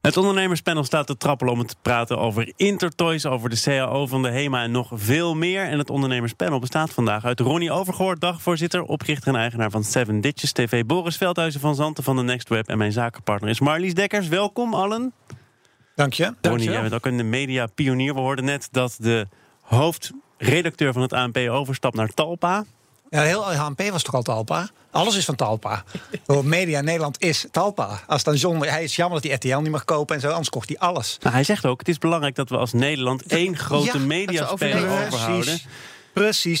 Het ondernemerspanel staat te trappelen om te praten over Intertoys, over de CAO van de HEMA en nog veel meer. En het ondernemerspanel bestaat vandaag uit Ronnie Overgoort, dagvoorzitter, oprichter en eigenaar van Seven Ditches TV, Boris Veldhuizen van Zanten van de Next Web en mijn zakenpartner is Marlies Dekkers. Welkom allen. Dank je. Ronnie, jij bent ook een media-pionier. We hoorden net dat de hoofdredacteur van het ANP overstapt naar Talpa. Ja, heel HNP was toch al Talpa? Alles is van Talpa. Media Nederland is Talpa. Als dan John, hij is jammer dat hij RTL niet mag kopen en zo, anders kocht hij alles. Nou, hij zegt ook: het is belangrijk dat we als Nederland één grote Ja, mediaspeler overhouden. Precies,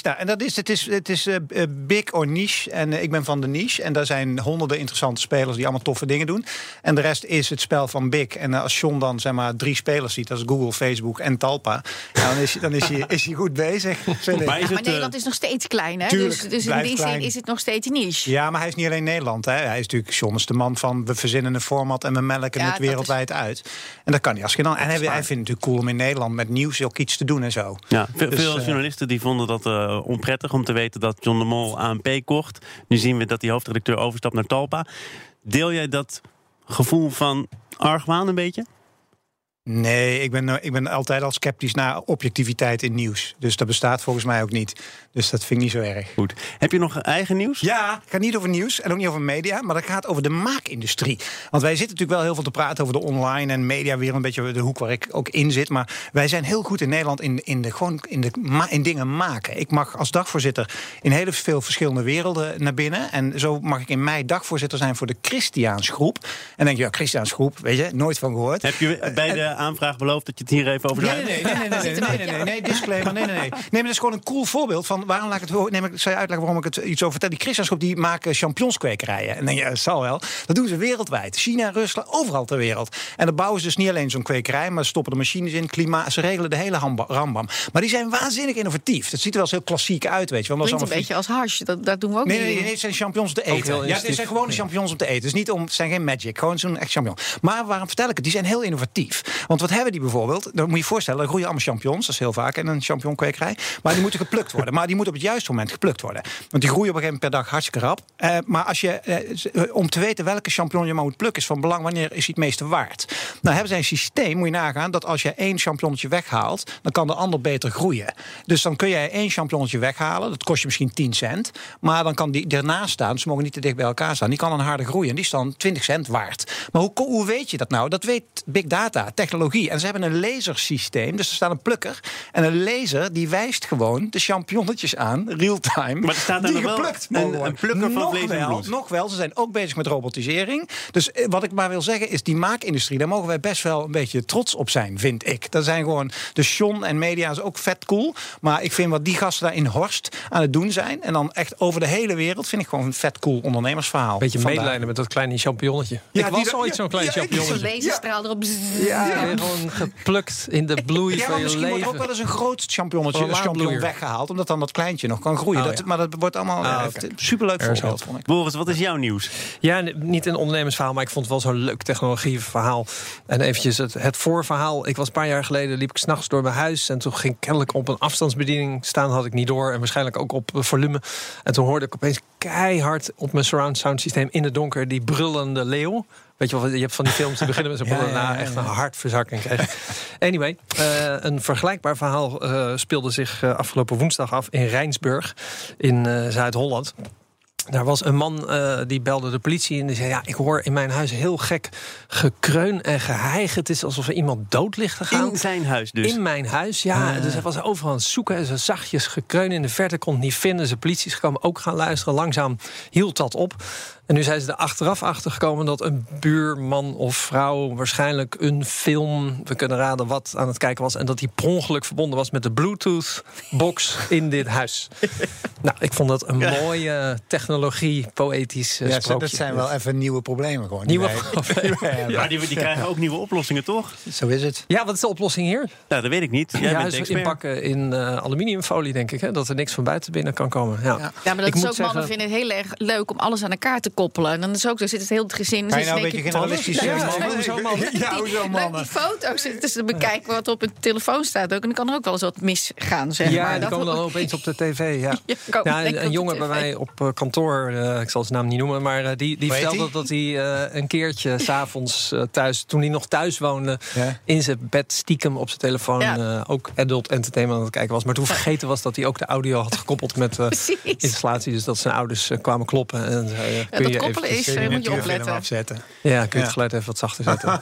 nou, en dat is, het is, het is eh, eh, big or niche. En eh, ik ben van de niche. En daar zijn honderden interessante spelers die allemaal toffe dingen doen. En de rest is het spel van big. En als John dan zeg maar drie spelers ziet, dat is Google, Facebook en Talpa. ja, dan is, hij- dan is, hij, is hij goed bezig. vind ik. Maar is Maar het, Nederland is nog steeds klein, hè? Tuurlijk, dus dus in die klein. zin is het nog steeds een niche. Ja, maar hij is niet alleen Nederland. Hè. Hij is natuurlijk, John is de man van we verzinnen een format en we melken Ja, het wereldwijd uit. En dat kan hij als geen ander. En hij, hij vindt het natuurlijk cool om in Nederland met nieuws ook iets te doen en zo. Ja, ve- Dus, veel eh, journalisten die vonden dat eh, onprettig om te weten dat John de Mol ANP kocht. Nu zien we dat die hoofdredacteur overstapt naar Talpa. Deel jij dat gevoel van argwaan een beetje? Nee, ik ben, eh, ik ben altijd al sceptisch naar objectiviteit in nieuws. Dus dat bestaat volgens mij ook niet. Dus dat vind ik niet zo erg. Goed. Heb je nog eigen nieuws? Ja, het gaat niet over nieuws en ook niet over media, maar dat gaat over de maakindustrie. Want wij zitten natuurlijk wel heel veel te praten over de online en media, weer een beetje de hoek waar ik ook in zit. Maar wij zijn heel goed in Nederland in, in, de, gewoon in, de, in dingen maken. Ik mag als dagvoorzitter in hele veel verschillende werelden naar binnen. En zo mag ik in mei dagvoorzitter zijn voor de Christiaansgroep. En dan denk je, ja, Christiaansgroep, weet je, nooit van gehoord. Heb je bij de aanvraag beloofd dat je het hier even over zou Nee, hebben? nee, nee, nee, nee, nee, nee, nee, nee, nee, disclaimer, nee, nee, nee. Nee, maar dat is gewoon een cool voorbeeld van waarom laat ik het. Neem ik zal je uitleggen waarom ik het iets over vertel. Die Christiansgroep die maken champignonskwekerijen. En dan denk je, ja, dat zal wel. Dat doen ze wereldwijd. China, Rusland, overal ter wereld. En dan bouwen ze dus niet alleen zo'n kwekerij, maar ze stoppen de machines in, klimaat. Ze regelen de hele rambam. Maar die zijn waanzinnig innovatief. Dat ziet er wel eens heel klassiek uit, weet je. Want dat is een beetje als hash. Dat, dat doen we ook Nee, niet. nee, nee, het zijn champignons om te eten. Ja, het zijn gewone champignons om te eten. Dus niet om, het zijn geen magic, gewoon zo'n echt champignon. Maar waarom vertel ik het? Die zijn heel innovatief. Want wat hebben die bijvoorbeeld? Dan moet je je voorstellen, er groeien allemaal champignons. Dat is heel vaak in een champignonkwekerij. Maar die moeten geplukt worden. Maar die moeten op het juiste moment geplukt worden. Want die groeien op een gegeven moment per dag hartstikke rap. Eh, maar als je, eh, eh, om te weten welke champignon je maar moet plukken... is van belang wanneer is hij het meeste waard. Nou hebben zij een systeem, moet je nagaan... dat als je één champignonnetje weghaalt... dan kan de ander beter groeien. Dus dan kun jij één champignonnetje weghalen. Dat kost je misschien 10 cent. Maar dan kan die ernaast staan. Ze mogen niet te dicht bij elkaar staan. Die kan een harde groeien. En die is dan 20 cent waard. Maar hoe, hoe weet je dat nou? Dat weet big data, technologie. En ze hebben een lasersysteem. Dus er staat een plukker. En een laser die wijst gewoon de champignonnetjes aan, real-time. Maar er staat daar die nog wel geplukt een- worden. een plukker van nog vlees en wel, bloed. Nog wel, ze zijn ook bezig met robotisering. Dus eh, wat ik maar wil zeggen is, die maakindustrie... daar mogen wij best wel een beetje trots op zijn, vind ik. Dat zijn gewoon... De Sean en media is ook vet cool. Maar ik vind wat die gasten daar in Horst aan het doen zijn... en dan echt over de hele wereld... vind ik gewoon een vet cool ondernemersverhaal. Beetje medelijden met dat kleine champignonnetje. Ja, ik was ooit zo'n klein ja, ik- Zo'n champignonnetje. laserstraal erop. Ja. Ja, gewoon geplukt in de bloei Ja, van je misschien wordt leven. ook wel eens een groot champignonnetje, Een champignon weggehaald... omdat dan dat kleintje nog kan groeien. Oh, dat, ja. Maar dat wordt allemaal Ah, ja, oké. superleuk Er voorbeeld, vond ik. Boris, wat is jouw nieuws? Ja, niet een ondernemersverhaal, maar ik vond het wel zo'n leuk technologieverhaal. En eventjes het, het voorverhaal. Ik was een paar jaar geleden, liep ik s'nachts door mijn huis... en toen ging ik kennelijk op een afstandsbediening staan, had ik niet door... en waarschijnlijk ook op eh, volume. En toen hoorde ik opeens keihard op mijn surround sound systeem... in het donker die brullende leeuw. Weet je wel, je hebt van die films die beginnen met zo'n Ja, ja, echt ja. een hartverzakking. Anyway, eh, een vergelijkbaar verhaal eh, speelde zich eh, afgelopen woensdag af... in Rijnsburg in eh, Zuid-Holland. Daar was een man eh, die belde de politie en die zei: Ja, ik hoor in mijn huis heel gek gekreun en geheig. Het is alsof er iemand dood ligt te gaan. In zijn huis dus. In mijn huis, ja. Dus hij was overal aan het zoeken. En zo zachtjes gekreun in de verte kon het niet vinden. Zijn politie is gekomen, ook gaan luisteren. Langzaam hield dat op. En nu zijn ze er achteraf achter gekomen dat een buurman of vrouw waarschijnlijk een film, we kunnen raden wat, aan het kijken was. En dat die per ongeluk verbonden was met de Bluetooth-box in dit huis. nou, ik vond dat een mooie technologie, poëtisch eh, Ja, sprookje. dat zijn wel even nieuwe problemen gewoon. Nieuwe problemen. Maar die, die krijgen ook nieuwe oplossingen, toch? Zo is het. Ja, wat is de oplossing hier? Nou, dat weet ik niet. Jij bent de Juist expert. inpakken in eh, aluminiumfolie, denk ik. Hè? Dat er niks van buiten binnen kan komen. Ja. Ja. Maar dat Ik is ook, mannen vinden het heel erg leuk om alles aan elkaar te koppelen. En dan is ook zo, zit het heel het gezin. Kan je nou een beetje generalistisch Ja, hoezo mannen? Ja, hoezo mannen? die foto's zitten te bekijken wat op een telefoon staat ook. En dan kan er ook wel eens wat misgaan, zeg Ja, maar. die Dat- komen dan opeens op de tv. Ja, Ja, een, jongen bij mij op eh, kantoor, eh, ik zal zijn naam niet noemen, maar eh, die, die vertelde dat hij eh, een keertje s'avonds uh, thuis, toen hij nog thuis woonde, Ja. in zijn bed stiekem op zijn telefoon Ja. eh, ook adult entertainment aan het kijken was. Maar toen vergeten was dat hij ook de audio had gekoppeld met installatie. Dus dat zijn ouders kwamen kloppen en zeiden: Ja, kun dat je koppelen is, eh, moet je opletten. afzetten. Ja, kun je Ja. het geluid even wat zachter zetten?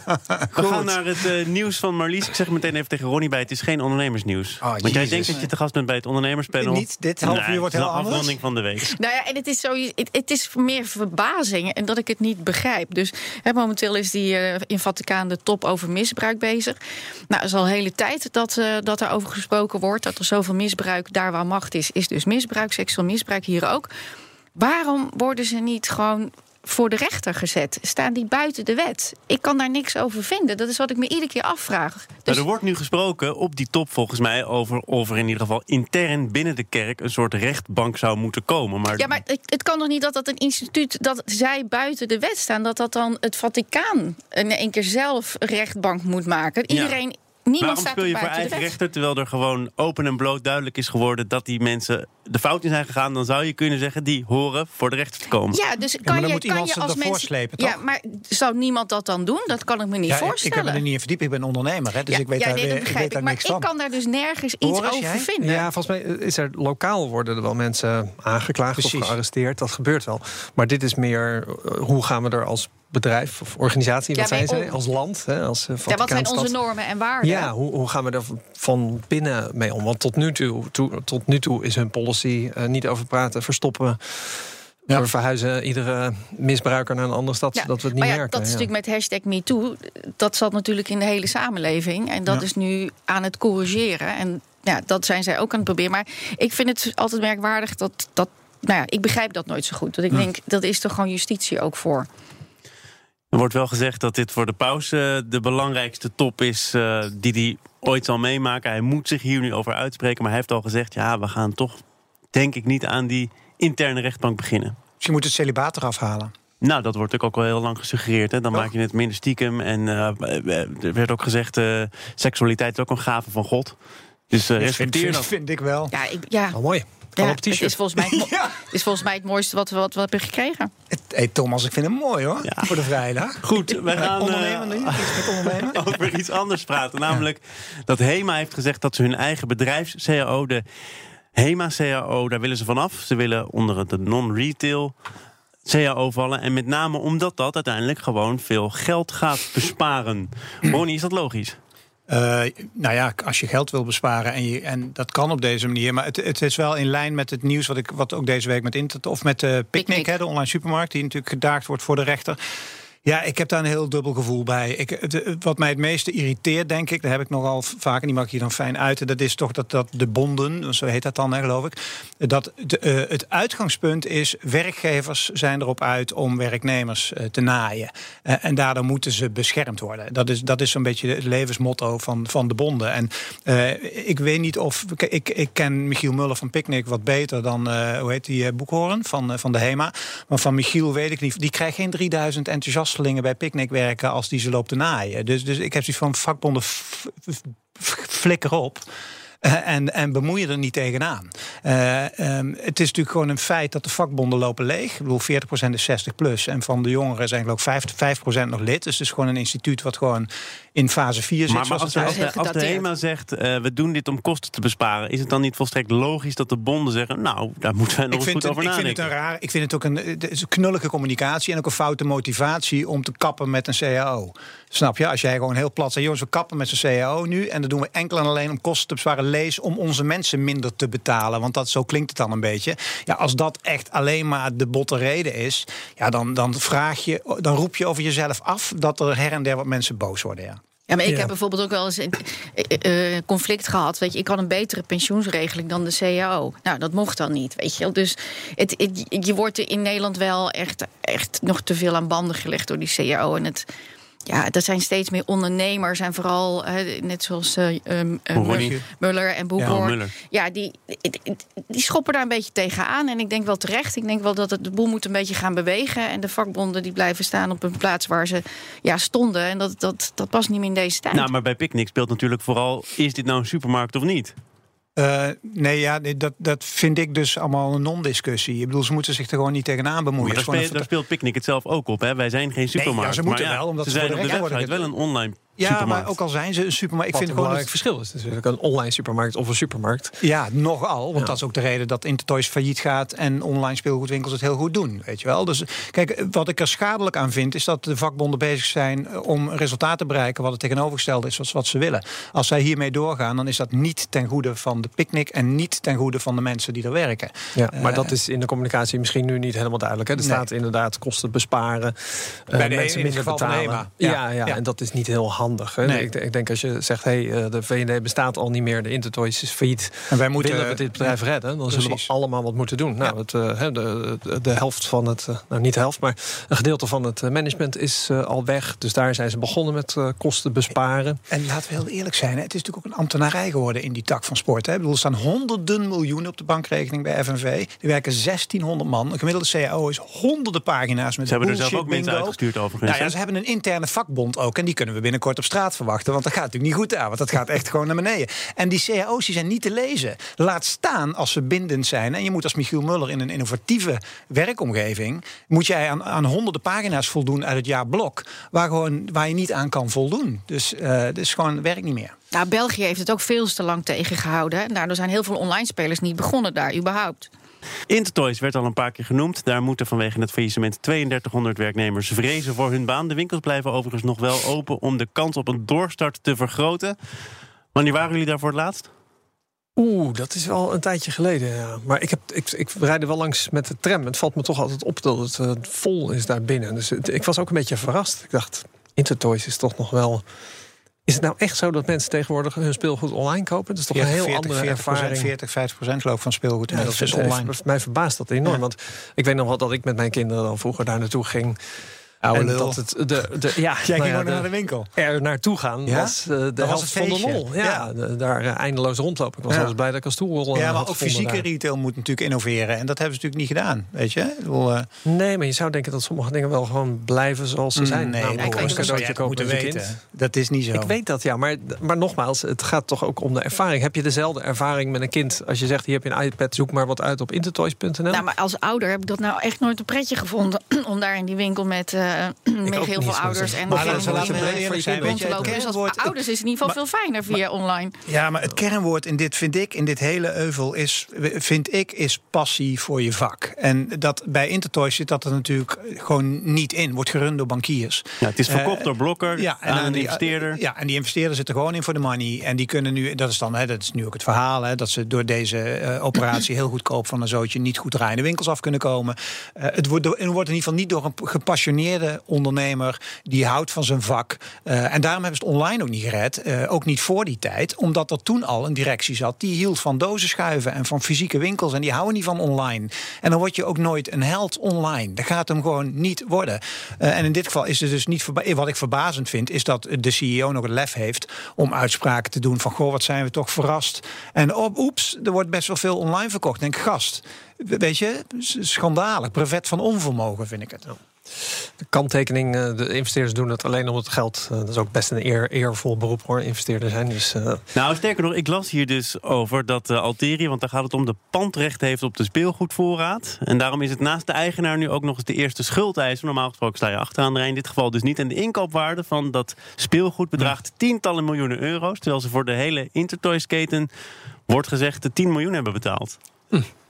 We gaan naar het eh, nieuws van Marlies. Ik zeg meteen even tegen Ronnie bij. Het is geen ondernemersnieuws. Oh, Want jij denkt dat je te gast bent bij het ondernemerspanel. Niet, dit half Nee, uur wordt heel een anders. afronding van de week. Nou ja, en het is, zo, het, het is meer verbazing en dat ik het niet begrijp. Dus hè, momenteel is die eh, in Vaticaan de top over misbruik bezig. Nou, het is al een hele tijd dat, dat er over gesproken wordt. Dat er zoveel misbruik daar waar macht is, is dus misbruik, seksueel misbruik hier ook. Waarom worden ze niet gewoon voor de rechter gezet? Staan die buiten de wet? Ik kan daar niks over vinden. Dat is wat ik me iedere keer afvraag. Dus, Nou, er wordt nu gesproken op die top volgens mij over of er in ieder geval intern binnen de kerk een soort rechtbank zou moeten komen. Maar, Ja, maar het, kan toch niet dat dat een instituut dat zij buiten de wet staan, dat dat dan het Vaticaan in één keer zelf rechtbank moet maken? Ja. Niemand waarom staat speel je voor eigen rechter terwijl er gewoon open en bloot duidelijk is geworden dat die mensen de fout in zijn gegaan? Dan zou je kunnen zeggen die horen voor de rechter te komen. Ja, dus maar kan dan je, moet kan iemand je ze als ervoor mensen... slepen, Ja, maar zou niemand dat dan doen? Dat kan ik me niet Ja, ik, ik voorstellen. heb me er niet in verdiept. Ik ben ondernemer, hè, dus ja, ik weet ja, daar, nee, ik begrijp weet daar. Maar niks ik kan daar dus nergens iets over jij? vinden. Ja, volgens mij is er lokaal worden er wel mensen aangeklaagd Precies. of gearresteerd. Dat gebeurt wel. Maar dit is meer eh, hoe gaan we er als bedrijf of organisatie, Ja, wat zijn zij, als land, hè, als uh, Ja, wat zijn onze normen en waarden? Ja, hoe, hoe gaan we er van binnen mee om? Want tot nu toe, tot nu toe is hun policy eh, niet over praten, verstoppen. Ja. We verhuizen iedere misbruiker naar een andere stad, Ja, zodat we het niet maar ja, merken. dat is ja. natuurlijk met hashtag MeToo. Dat zat natuurlijk in de hele samenleving. En dat Ja. is nu aan het corrigeren. En ja, dat zijn zij ook aan het proberen. Maar ik vind het altijd merkwaardig dat. dat nou ja, ik begrijp dat nooit zo goed. Dat ik denk, dat is toch gewoon justitie ook voor. Er wordt wel gezegd dat dit voor de paus eh, de belangrijkste top is eh, die hij ooit zal meemaken. Hij moet zich hier nu over uitspreken, maar hij heeft al gezegd: ja, we gaan toch, denk ik, niet aan die interne rechtbank beginnen. Dus je moet het celibaat eraf halen. Nou, dat wordt ook al heel lang gesuggereerd. Hè? Dan Toch? maak je het minder stiekem. En eh, er werd ook gezegd: eh, seksualiteit is ook een gave van God. Dus eh, vind, respecteer vind, dat. vind ik wel. Ja, ik, ja, Oh, mooi. Ja op het is volgens mij het, Ja. het is volgens mij het mooiste wat we, wat we hebben gekregen. Het- Hey Thomas, ik vind hem mooi hoor. Ja. Voor de vrijdag. Goed, wij gaan eh, Ondernemen nu? Ondernemen? over iets anders praten. Namelijk dat HEMA heeft gezegd dat ze hun eigen bedrijfs-CAO, de HEMA-CAO, daar willen ze vanaf. Ze willen onder de non-retail CAO vallen. En met name omdat dat uiteindelijk gewoon veel geld gaat besparen. Ronnie, is dat logisch? Eh, nou ja, als je geld wil besparen en, je, en dat kan op deze manier. Maar het, het is wel in lijn met het nieuws wat, ik, wat ook deze week met Internet of met Picnic, Picnic. hè, de online supermarkt, die natuurlijk gedaagd wordt voor de rechter. Ja, ik heb daar een heel dubbel gevoel bij. Ik, wat mij het meeste irriteert, denk ik, daar heb ik nogal vaak, en die mag ik hier dan fijn uiten, dat is toch dat, dat de bonden, zo heet dat dan, hè, geloof ik, dat eh, het uitgangspunt is, werkgevers zijn erop uit om werknemers eh, te naaien. Eh, en daardoor moeten ze beschermd worden. Dat is, dat is zo'n beetje het levensmotto van, van de bonden. En ik weet niet of, ik, ik, ken Michiel Muller van Picnic wat beter dan, hoe heet die, Boekhoorn van, van de HEMA. Maar van Michiel weet ik niet, die krijgt geen 3000 enthousiastelingen bij Picnic werken als die ze loopt te naaien. Dus, dus ik heb zoiets van vakbonden, flikker op. Eh, en, en bemoei je er niet tegenaan. Eh, ehm, het is natuurlijk gewoon een feit dat de vakbonden lopen leeg. Ik bedoel, 40% is 60 plus. En van de jongeren zijn geloof ik 5, 5% nog lid. Dus het is gewoon een instituut wat gewoon in fase 4 zit. Maar, maar zoals als, het de, als, de, als de gedateerd. HEMA zegt, eh, we doen dit om kosten te besparen... is het dan niet volstrekt logisch dat de bonden zeggen... nou, daar moeten wij nog ik eens vind, goed het, over ik vind het nadenken. een raar. Ik vind het ook een, het is een knullige communicatie en ook een foute motivatie om te kappen met een CAO. Snap je? Als jij gewoon heel plat zegt, jongens, we kappen met zijn CAO nu en dat doen we enkel en alleen om kosten te besparen. Lees om onze mensen minder te betalen, want dat zo klinkt het dan een beetje. Ja, als dat echt alleen maar de botte reden is, ja, dan, dan vraag je, dan roep je over jezelf af dat er her en der wat mensen boos worden. Ja. Ja, maar ik Ja. heb bijvoorbeeld ook wel eens een eh, eh, conflict gehad. Weet je, ik had een betere pensioensregeling dan de CAO. Nou, dat mocht dan niet. Weet je, wel. dus het, het- je wordt er in Nederland wel echt, echt nog te veel aan banden gelegd door die CAO. En het, ja, dat zijn steeds meer ondernemers. En vooral, hè, net zoals eh um, eh, Ronnie. Muller en Ja. Muller. Ja, die, die schoppen daar een beetje tegenaan. En ik denk wel terecht. Ik denk wel dat het de boel moet een beetje gaan bewegen. En de vakbonden die blijven staan op een plaats waar ze ja, stonden. En dat, dat, dat past niet meer in deze tijd. Nou, maar bij Picnic speelt natuurlijk vooral... is dit nou een supermarkt of niet? Eh, nee, ja, nee, dat, dat vind ik dus allemaal een non-discussie. Ik bedoel, ze moeten zich er gewoon niet tegenaan bemoeien. Maar daar, speelt, een daar speelt Picnic het zelf ook op. Hè? Wij zijn geen supermarkt. ze moeten maar ja, wel, omdat ze ze zijn op de website wel een online Ja, maar ook al zijn ze een supermarkt. Ik vind een gewoon belangrijk dat, verschil is natuurlijk een online supermarkt of een supermarkt. Ja, nogal. Want Ja. dat is ook de reden dat Intertoys failliet gaat en online speelgoedwinkels het heel goed doen. Weet je wel? Dus kijk, wat ik er schadelijk aan vind, is dat de vakbonden bezig zijn eh, om resultaten te bereiken wat het tegenovergestelde is wat, wat ze willen. Als zij hiermee doorgaan, dan is dat niet ten goede van de picknick en niet ten goede van de mensen die er werken. Ja, maar Eh, dat is in de communicatie misschien nu niet helemaal duidelijk. Hè? Er Nee. staat inderdaad kosten besparen. eh, Bij de- mensen in het minder betalen. Ja, ja, ja. en dat is niet heel handig. Hè? Nee. Ik, ik denk als je zegt, hey, eh, de VND bestaat al niet meer, de Intertoys is failliet. En wij moeten Willen we dit bedrijf redden, dan zullen we allemaal wat moeten doen. Nou, het, eh, hè, de, de, de helft van het, eh, nou niet de helft, maar een gedeelte van het management is al weg. Dus daar zijn ze begonnen met kosten besparen. En laten we heel eerlijk zijn, hè, het is natuurlijk ook een ambtenarij geworden in die tak van sport. Hè. Ik bedoel, er staan honderden miljoenen op de bankrekening bij FNV. Er werken 1600 man. Een gemiddelde CAO is honderden pagina's met Ze hebben er zelf ook mensen bingo. uitgestuurd overigens. Nou ja, ze hebben een interne vakbond ook. En die kunnen we binnenkort op straat verwachten. Want dat gaat natuurlijk niet goed aan. Want dat gaat echt gewoon naar beneden. En die cao's die zijn niet te lezen. Laat staan als ze bindend zijn. En je moet als Michiel Muller in een innovatieve werkomgeving... moet jij aan, aan honderden pagina's voldoen uit het jaar blok... waar, gewoon, waar je niet aan kan voldoen. Dus eh dus gewoon werkt niet meer. Nou, België heeft het ook veel te lang tegengehouden. En daardoor zijn heel veel online spelers niet begonnen daar überhaupt. Intertoys werd al een paar keer genoemd. Daar moeten vanwege het faillissement 3200 werknemers vrezen voor hun baan. De winkels blijven overigens nog wel open om de kans op een doorstart te vergroten. Wanneer waren jullie daar voor het laatst? Oeh, dat is wel een tijdje geleden. Ja. Maar ik, heb, ik, ik rijd er wel langs met de tram. Het valt me toch altijd op dat het eh, vol is daar binnen. Dus ik was ook een beetje verrast. Ik dacht, Intertoys is toch nog wel... Is het nou echt zo dat mensen tegenwoordig hun speelgoed online kopen? Dat is toch een heel andere 40, ervaring. 40, 50 procent geloof ik van speelgoed. Ja, inmiddels is is online. online. Mij verbaast dat enorm. Ja. Want ik weet nog wel dat ik met mijn kinderen dan vroeger daar naartoe ging. Oude en lul. dat het de, de, ja, Jij nou ging ja, gewoon de- naar de winkel. er naartoe gaan Ja? was eh, de helft het van de lol. Ja, Ja. de- daar eh, eindeloos rondlopen. Ik was Ja. altijd blij dat ik een stoel eh, Ja, maar had ook fysieke daar. retail moet natuurlijk innoveren. En dat hebben ze natuurlijk niet gedaan. Weet je? Bedoel, Nee, maar je zou denken dat sommige dingen wel gewoon blijven zoals ze zijn. nee, Namelijk ik dat een cadeautje kopen je weten. kind. Dat is niet zo. Ik weet dat, ja. Maar, maar nogmaals, het gaat toch ook om de ervaring. Heb je dezelfde ervaring met een kind als je zegt... hier heb je een iPad, zoek maar wat uit op intertoys.nl? Nou, maar als ouder heb ik dat nou echt nooit een pretje gevonden. om daar in die winkel met, met ook heel veel ouders en Maar degene laten we- met- eerlijk zijn, weet je, het Dus als ouders is in ieder geval veel fijner via online. Ja, maar het kernwoord in dit vind ik, in dit hele euvel, is, vind ik, is passie voor je vak. En dat bij Intertoys zit dat er natuurlijk gewoon niet in. Wordt gerund door bankiers. Ja, het is verkocht Eh, door Blokker Ja, aan een investeerder. Ja, en die investeerder zit er gewoon in voor de money. En die kunnen nu, dat is dan, hè, dat is nu ook het verhaal, hè, dat ze door deze eh, operatie heel goedkoop van een zootje niet goed draaiende winkels af kunnen komen. Eh, het, wordt door, het wordt in ieder geval niet door een ondernemer die houdt van zijn vak. Eh, en daarom hebben ze het online ook niet gered. eh, ook niet voor die tijd, omdat er toen al een directie zat die hield van dozen schuiven en van fysieke winkels. En die houden niet van online. En dan word je ook nooit een held online. Dat gaat hem gewoon niet worden. Eh, en in dit geval is het dus niet wat ik verbazend vind, is dat de CEO nog het lef heeft om uitspraken te doen van goh, wat zijn we toch verrast. En op, oeps, er wordt best wel veel online verkocht. Denk gast, weet je, schandalig, brevet van onvermogen vind ik het. De kanttekening, eh, de investeerders doen het alleen om het geld. Eh, Dat is ook best een eer, eervol beroep hoor, investeerder zijn. Dus eh, Nou, sterker nog, ik las hier dus over dat uh, Alteri, want daar gaat het om, de pandrecht heeft op de speelgoedvoorraad. En daarom is het naast de eigenaar nu ook nog eens de eerste schuldeiser. Normaal gesproken sta je achteraan de rij, in dit geval dus niet. En de inkoopwaarde van dat speelgoed bedraagt tientallen miljoenen euro's. Terwijl ze voor de hele Intertoys-keten, wordt gezegd, de 10 miljoen hebben betaald.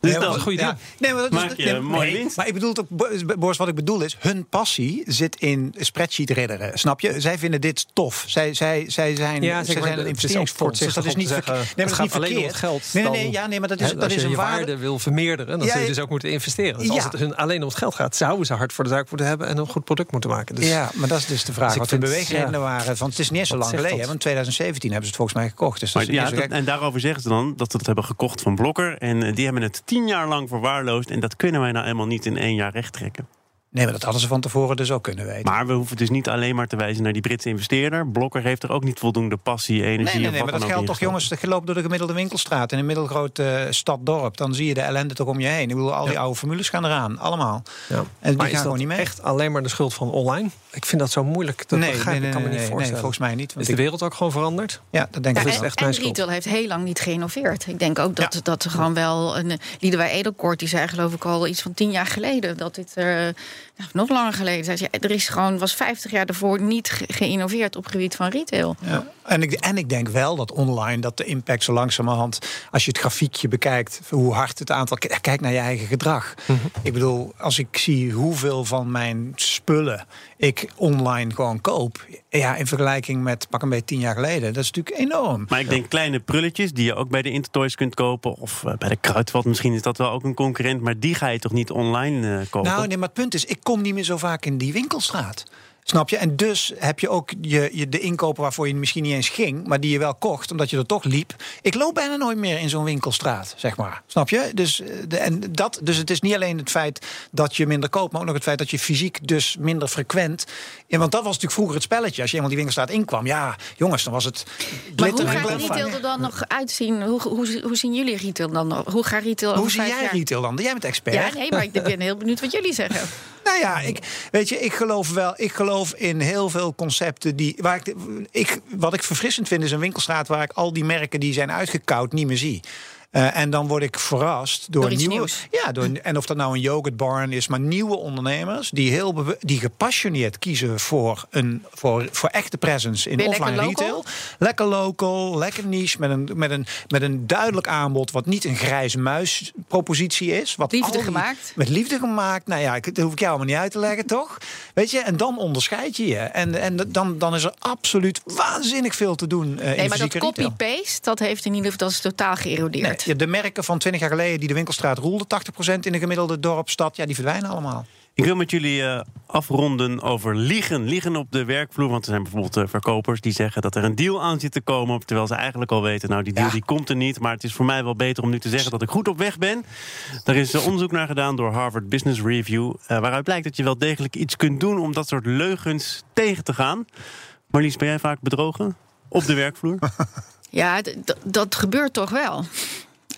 Dus Nee, dat maar- is een goede ja. Nee, maar dat Maak is, je nee, een mooie nee, winst. Maar ik bedoel het ook, Bo- Boris, wat ik bedoel is, hun passie zit in spreadsheet ridderen. Snap je? Zij vinden dit tof. Zij, zij, zij zijn, Ja, zij zijn een investeringsfonds. Dus dat is niet verkeerd. zeggen, Nee, maar het dat gaat niet alleen om verkeerd. het geld. Nee, nee, ja, nee, maar dat is, Hè, dat als is je een je waarde. waarde wil vermeerderen, dan Ja, zul je ja. dus ook moeten investeren. Dus als het hun alleen om het geld gaat, zouden ze hard voor de zaak moeten hebben en een goed product moeten maken. Dus ja, maar dat is dus de vraag. Dus wat de beweegredenen waren. Want het is niet eens zo lang geleden. dat? Want in 2017 hebben ze het volgens mij gekocht. Dus dat dat- en daarover zeggen ze dan dat ze het hebben gekocht van Blokker. En eh, die hebben het tien jaar lang verwaarloosd. En dat kunnen wij nou eenmaal niet in één jaar rechttrekken. Nee, maar dat hadden ze van tevoren dus ook kunnen weten. Maar we hoeven dus niet alleen maar te wijzen naar die Britse investeerder. Blokker heeft er ook niet voldoende passie, energie Nee, nee, nee, wat maar dat geldt toch, jongens. Je loopt door de gemiddelde winkelstraat in een middelgrote eh, stad, dorp. Dan zie je de ellende toch om je heen. Ik bedoel, al die oude formules gaan eraan. Allemaal. Ja. En die Maar gaan is dat gewoon niet mee. echt alleen maar de schuld van online? Ik vind dat zo moeilijk. Dat nee, begrijp nee, ik, kan me nee, niet nee, voorstellen. volgens mij niet. is de wereld ook gewoon veranderd? ja, dat denk Ja, ik is en, echt mijn en schuld. retail heeft heel lang niet geïnnoveerd. Ik denk ook dat, dat er gewoon wel een. Liedewij Edelkort, die zei geloof ik al iets van tien jaar geleden. Dat dit er nou, nog langer geleden zei. ze, Er is gewoon, was 50 jaar daarvoor niet ge- geïnnoveerd op het gebied van retail. Ja. En, ik, en ik denk wel dat online dat de impact zo langzamerhand, als je het grafiekje bekijkt, hoe hard het aantal. Kijk naar je eigen gedrag. Ik bedoel, als ik zie hoeveel van mijn spullen ik online gewoon koop, ja, in vergelijking met pak een beetje tien jaar geleden, dat is natuurlijk enorm. Maar ik denk kleine prulletjes die je ook bij de Intertoys kunt kopen. Of eh, bij de Kruidvat, misschien is dat wel ook een concurrent. Maar die ga je toch niet online eh, kopen? Nou, nee, maar het punt is, ik kom niet meer zo vaak in die winkelstraat. Snap je? En dus heb je ook je, je, de inkopen waarvoor je misschien niet eens ging, maar die je wel kocht, omdat je er toch liep. Ik loop bijna nooit meer in zo'n winkelstraat, zeg maar. Snap je? Dus, eh, de, en dat, dus het is niet alleen het feit dat je minder koopt, maar ook nog het feit dat je fysiek dus minder frequent. Ja, want dat was natuurlijk vroeger het spelletje. Als je eenmaal die winkelstraat inkwam, ja, jongens, dan was het. Maar hoe en gaat retail er dan nog uitzien? Hoe, hoe, hoe zien jullie retail dan nog? Hoe gaat retail Hoe zie jij jaar? retail dan? Jij bent expert. Ja, nee, maar ik ben heel benieuwd wat jullie zeggen. Nou ja, ik, weet je, ik geloof wel. Ik geloof in heel veel concepten die. Waar ik, ik, wat ik verfrissend vind, is een winkelstraat waar ik al die merken die zijn uitgekoud niet meer zie. Eh, en dan word ik verrast door, nieuwe. nieuws. Ja, door, en of dat nou een yoghurtbarn is, maar nieuwe ondernemers die heel die gepassioneerd kiezen voor een voor, voor echte presence in Ben je offline lekker local? retail. Lekker local, lekker niche met een, met een, met een duidelijk aanbod wat niet een grijze muis propositie is. Wat Liefde die- gemaakt. met liefde gemaakt. Nou ja, ik- dat hoef ik jou allemaal niet uit te leggen, toch? Weet je, en dan onderscheid je je. En, en dan, dan is er absoluut waanzinnig veel te doen in Nee, maar dat copy-paste, dat heeft in ieder geval dat is totaal geërodeerd. Nee, ja, de merken van 20 jaar geleden die de winkelstraat roelden, 80% in de gemiddelde dorpstad, ja, die verdwijnen allemaal. Ik wil met jullie eh, afronden over liegen. Liegen op de werkvloer. Want er zijn bijvoorbeeld eh, verkopers die zeggen dat er een deal aan zit te komen. Terwijl ze eigenlijk al weten, nou die deal Ja. die komt er niet. Maar het is voor mij wel beter om nu te zeggen dat ik goed op weg ben. Daar is eh, onderzoek naar gedaan door Harvard Business Review. waaruit blijkt dat je wel degelijk iets kunt doen om dat soort leugens tegen te gaan. Marlies, ben jij vaak bedrogen? Op de werkvloer? Ja, dat gebeurt toch wel.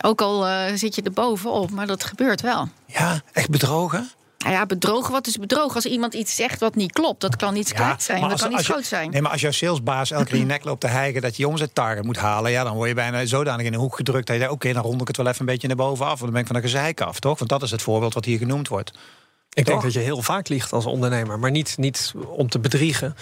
Ook al eh, zit je er bovenop, maar dat gebeurt wel. Ja, echt bedrogen. Nou ja, bedrogen, wat is bedrogen? Als iemand iets zegt wat niet klopt, dat kan iets kleins zijn, dat als- kan iets je- groot zijn. Nee, maar als jouw salesbaas elke keer in je nek loopt te hijgen dat je je omzettarget moet halen, ja, dan word je bijna zodanig in een hoek gedrukt dat je denkt, oké, dan rond ik het wel even een beetje naar boven af. Want dan ben ik van de gezeik af, toch? Want dat is het voorbeeld wat hier genoemd wordt. Ik denk dat je heel vaak liegt als ondernemer. Maar niet, niet om te bedriegen.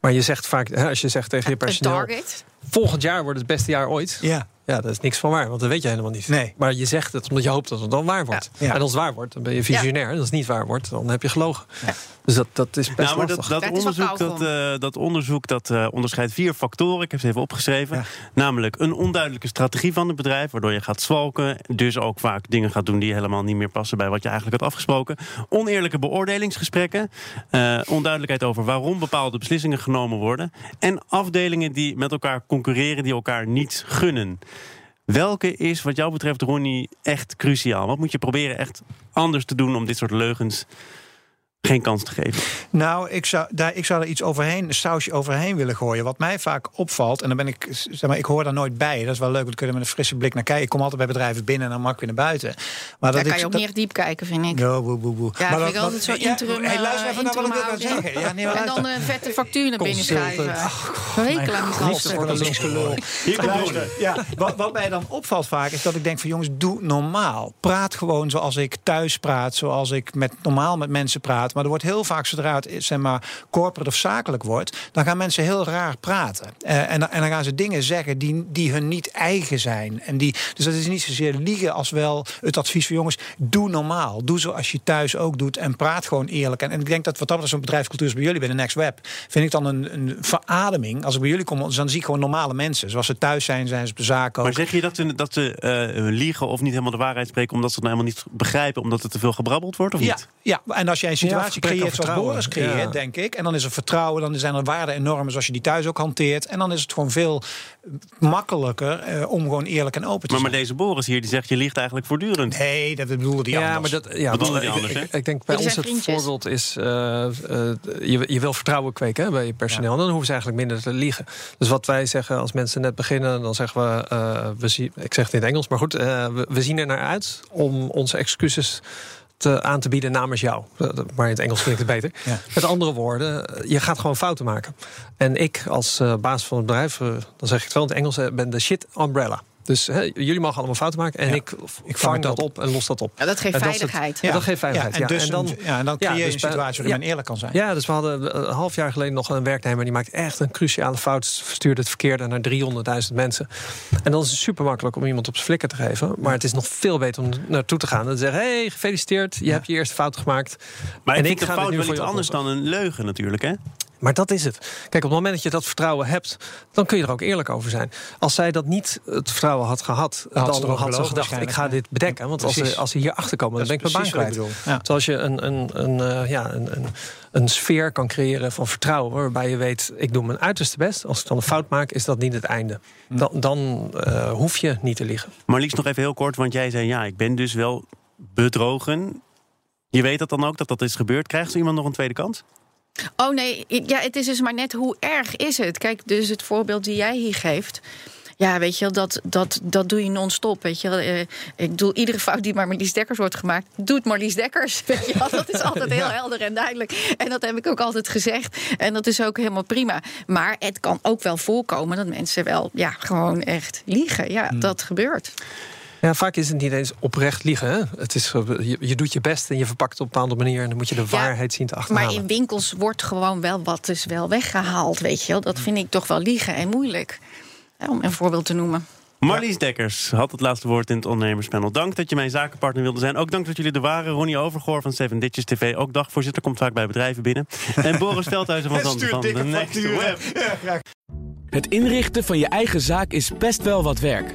Maar je zegt vaak, hè, als je zegt tegen je personeel... target. volgend jaar wordt het beste jaar ooit. Ja. Ja, dat is niks van waar, want dat weet je helemaal niet. Nee. Maar je zegt het omdat je hoopt dat het dan waar wordt. Ja. Ja. En als het waar wordt, dan ben je visionair. En als het niet waar wordt, dan heb je gelogen. Ja. Dus dat, dat is best Nou, maar dat, lastig. dat onderzoek, dat, eh, dat onderzoek dat, eh, onderscheidt vier factoren. Ik heb ze even opgeschreven. Ja. Namelijk een onduidelijke strategie van het bedrijf, waardoor je gaat zwalken. Dus ook vaak dingen gaat doen die helemaal niet meer passen bij wat je eigenlijk had afgesproken. Oneerlijke beoordelingsgesprekken. eh, onduidelijkheid over waarom bepaalde beslissingen genomen worden. En afdelingen die met elkaar concurreren, die elkaar niets gunnen. Welke is wat jou betreft, Ronnie, echt cruciaal? Wat moet je proberen echt anders te doen om dit soort leugens geen kans te geven? Nou, ik zou, daar, ik zou er iets overheen, een sausje overheen willen gooien. Wat mij vaak opvalt, en dan ben ik, zeg maar, ik hoor daar nooit bij. Dat is wel leuk, want dan kunnen we met een frisse blik naar kijken. Ik kom altijd bij bedrijven binnen en dan mag ik weer naar buiten. Maar Daar dat kan ik, je ook dat- niet echt diep kijken, vind ik. Ja, boe, boe, boe. Ja, Maar vind ik dat- altijd zo ja, interim, hey, luister eh, even naar wat ik wil zeggen. Ja, nee, maar En dan een vette factuur naar binnen schrijven. Wekenlang God, gasten. wat een linksgelul. Hier komt Luister, Ronnie. ja, wat, wat mij dan opvalt vaak is dat ik denk van jongens, doe normaal. Praat gewoon zoals ik thuis praat, zoals ik met, normaal met mensen praat. Maar er wordt heel vaak, zodra het zeg maar, corporate of zakelijk wordt, dan gaan mensen heel raar praten. Eh, en, dan- en dan gaan ze dingen zeggen die, die hun niet eigen zijn. En die, dus dat is niet zozeer liegen als wel het advies van jongens, doe normaal. Doe zoals je thuis ook doet en praat gewoon eerlijk. En, en ik denk dat wat dat betreft zo'n bedrijfscultuur is bij jullie bij de Next Web, vind ik dan een, een verademing. Als ik bij jullie kom, dan zie ik gewoon normale mensen. Zoals ze thuis zijn, zijn ze op de zaak ook. Maar zeg je dat ze, dat ze eh, liegen of niet helemaal de waarheid spreken omdat ze het nou helemaal niet begrijpen, omdat er te veel gebrabbeld wordt of Ja, niet? ja, en als jij een situatie situatie aan creëert zoals vertrouwen. Boris creëert, Ja. denk ik. En dan is er vertrouwen, dan zijn er waarden en normen zoals je die thuis ook hanteert. En dan is het gewoon veel makkelijker eh, om gewoon eerlijk en open te Maar, maar zijn. deze Boris hier, die zegt je liegt eigenlijk voortdurend. Nee, dat bedoelde die Ja, anders. maar dat, ja, Bedoelde maar die ik, anders, ik, hè? ik denk bij ons het vriendjes. voorbeeld is... eh, eh, je, je wil vertrouwen kweken hè, bij je personeel. Dan hoeven ze eigenlijk minder te liegen. Dus wat wij zeggen als mensen net beginnen... dan zeggen we, eh, we zien, ik zeg het in het Engels, maar goed... eh, we, we zien er naar uit om onze excuses te, aan te bieden namens jou. Eh, Maar in het Engels klinkt het beter. Ja. Met andere woorden, je gaat gewoon fouten maken. En ik als eh, baas van het bedrijf, eh, dan zeg ik het wel in het Engels... eh, ben de shit umbrella. Dus hè, jullie mogen allemaal fouten maken en Ja. ik, Ik vang dat op. op en los dat op. Ja, dat geeft En dat is het- veiligheid. Ja. dat geeft veiligheid, Ja, en, ja. dus, En dan- ja, en dan creëer je dus een situatie waarin ja. men eerlijk kan zijn. Ja, dus we hadden een half jaar geleden nog een werknemer... die maakt echt een cruciale fout. Verstuurde het verkeerde naar 300.000 mensen. En dan is het super makkelijk om iemand op zijn flikker te geven. Maar het is nog veel beter om naartoe te gaan. En te zeggen, hey, gefeliciteerd, je hebt je eerste fout gemaakt. Maar En ik ik ga fout nu wel voor iets anders dan een leugen natuurlijk, hè? Maar dat is het. Kijk, op het moment dat je dat vertrouwen hebt... dan kun je er ook eerlijk over zijn. Als zij dat niet het vertrouwen had gehad... Dan had ze dan erop had ze gelogen gedacht, ik ga dit bedekken. Want als ze, als ze hier achter komen, dan ben ik mijn baan kwijt. Ja. Zoals je een, een, een, eh, ja, een, een, een sfeer kan creëren van vertrouwen... waarbij je weet, ik doe mijn uiterste best. Als ik dan een fout maak, is dat niet het einde. Dan, dan eh, hoef je niet te liegen. Marlies, nog even heel kort, want jij zei ja, ik ben dus wel bedrogen. Je weet dat dan ook, dat dat is gebeurd. Krijgt zo iemand nog een tweede kans? Oh nee, ja, het is dus maar net hoe erg is het. Kijk, dus het voorbeeld die jij hier geeft. Ja, weet je dat, dat, dat doe je non-stop. Weet je. Eh, ik bedoel, iedere fout die maar Marlies Dekkers wordt gemaakt, doet Marlies Dekkers. Weet je. Dat is altijd heel helder en duidelijk. En dat heb ik ook altijd gezegd. En dat is ook helemaal prima. Maar het kan ook wel voorkomen dat mensen wel ja, gewoon echt liegen. Ja, dat gebeurt. Ja, vaak is het niet eens oprecht liegen. Hè? Het is, eh, je, je doet je best en je verpakt het op een bepaalde manier... en dan moet je de waarheid zien te achterhalen. Maar in winkels wordt gewoon wel wat is wel weggehaald, weet je wel. Dat vind ik toch wel liegen en moeilijk. Ja, om een voorbeeld te noemen. Marlies Dekkers had het laatste woord in het ondernemerspanel. Dank dat je mijn zakenpartner wilde zijn. Ook dank dat jullie er waren. Ronnie Overgoor van Seven Ditches TV. Ook dagvoorzitter, komt vaak bij bedrijven binnen. En Boris Veldhuizen van Zand van de Next Web. Het inrichten van je eigen zaak is best wel wat werk.